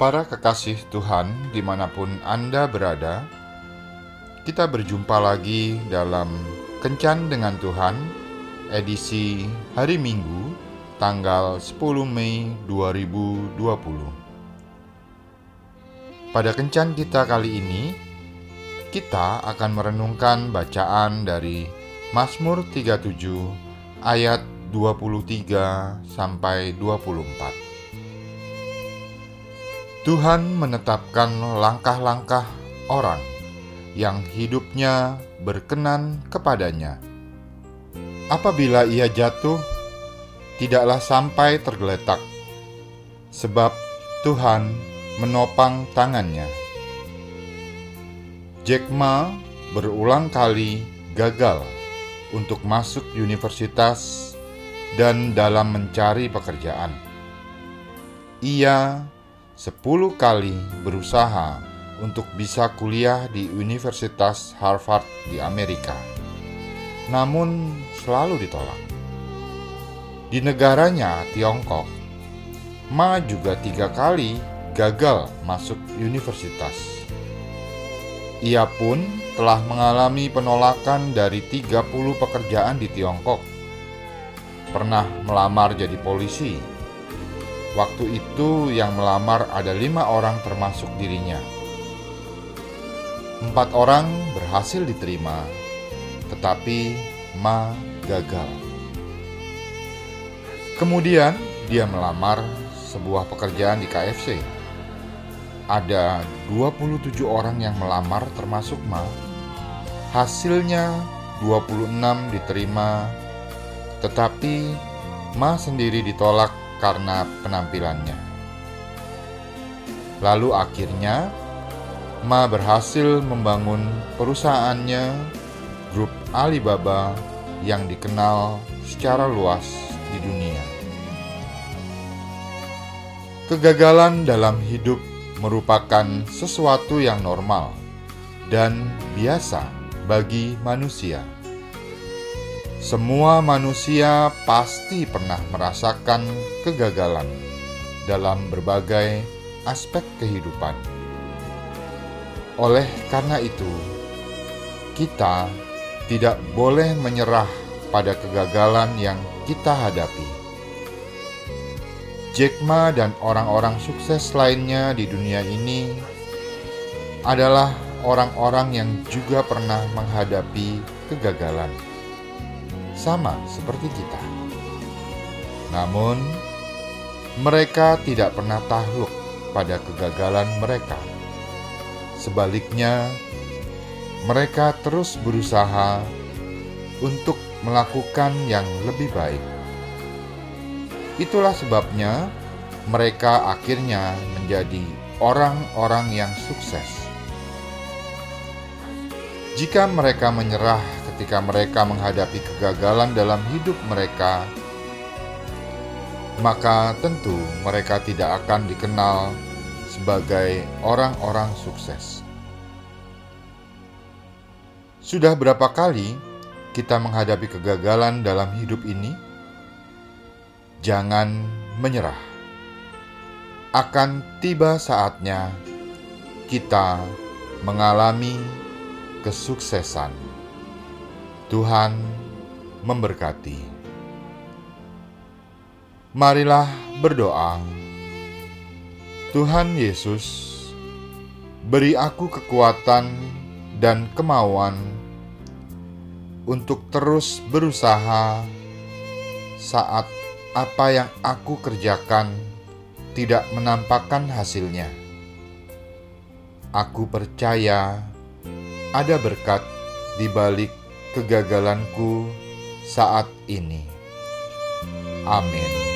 Para kekasih Tuhan, di mana pun Anda berada, kita berjumpa lagi dalam Kencan dengan Tuhan, edisi hari Minggu, tanggal 10 Mei 2020. Pada Kencan kita kali ini, kita akan merenungkan bacaan dari Mazmur 37 ayat 23 sampai 24. Tuhan menetapkan langkah-langkah orang yang hidupnya berkenan kepadanya. Apabila ia jatuh, tidaklah sampai tergeletak, sebab Tuhan menopang tangannya. Jack Ma berulang kali gagal untuk masuk universitas dan dalam mencari pekerjaan. Ia sepuluh kali berusaha untuk bisa kuliah di Universitas Harvard di Amerika, namun selalu ditolak. Di negaranya, Tiongkok, Ma juga tiga kali gagal masuk universitas. Ia pun telah mengalami penolakan dari 30 pekerjaan di Tiongkok. Pernah melamar jadi polisi, Waktu itu yang melamar ada lima orang termasuk dirinya. Empat orang berhasil diterima, tetapi Ma gagal. Kemudian dia melamar sebuah pekerjaan di KFC. Ada 27 orang yang melamar termasuk Ma. Hasilnya 26 diterima, tetapi Ma sendiri ditolak karena penampilannya. Lalu akhirnya, Ma berhasil membangun perusahaannya, grup Alibaba yang dikenal secara luas di dunia. Kegagalan dalam hidup merupakan sesuatu yang normal dan biasa bagi manusia. Semua manusia pasti pernah merasakan kegagalan dalam berbagai aspek kehidupan. Oleh karena itu, kita tidak boleh menyerah pada kegagalan yang kita hadapi. Jack Ma dan orang-orang sukses lainnya di dunia ini adalah orang-orang yang juga pernah menghadapi kegagalan sama seperti kita. Namun, mereka tidak pernah takluk pada kegagalan mereka. Sebaliknya, mereka terus berusaha untuk melakukan yang lebih baik. Itulah sebabnya mereka akhirnya menjadi orang-orang yang sukses. Jika mereka menyerah ketika mereka menghadapi kegagalan dalam hidup mereka, maka tentu mereka tidak akan dikenal sebagai orang-orang sukses. Sudah berapa kali kita menghadapi kegagalan dalam hidup ini? Jangan menyerah. Akan tiba saatnya kita mengalami kesuksesan. Tuhan memberkati. Marilah berdoa. Tuhan Yesus, beri aku kekuatan dan kemauan untuk terus berusaha saat apa yang aku kerjakan tidak menampakkan hasilnya. Aku percaya ada berkat di balik kegagalanku saat ini. Amin.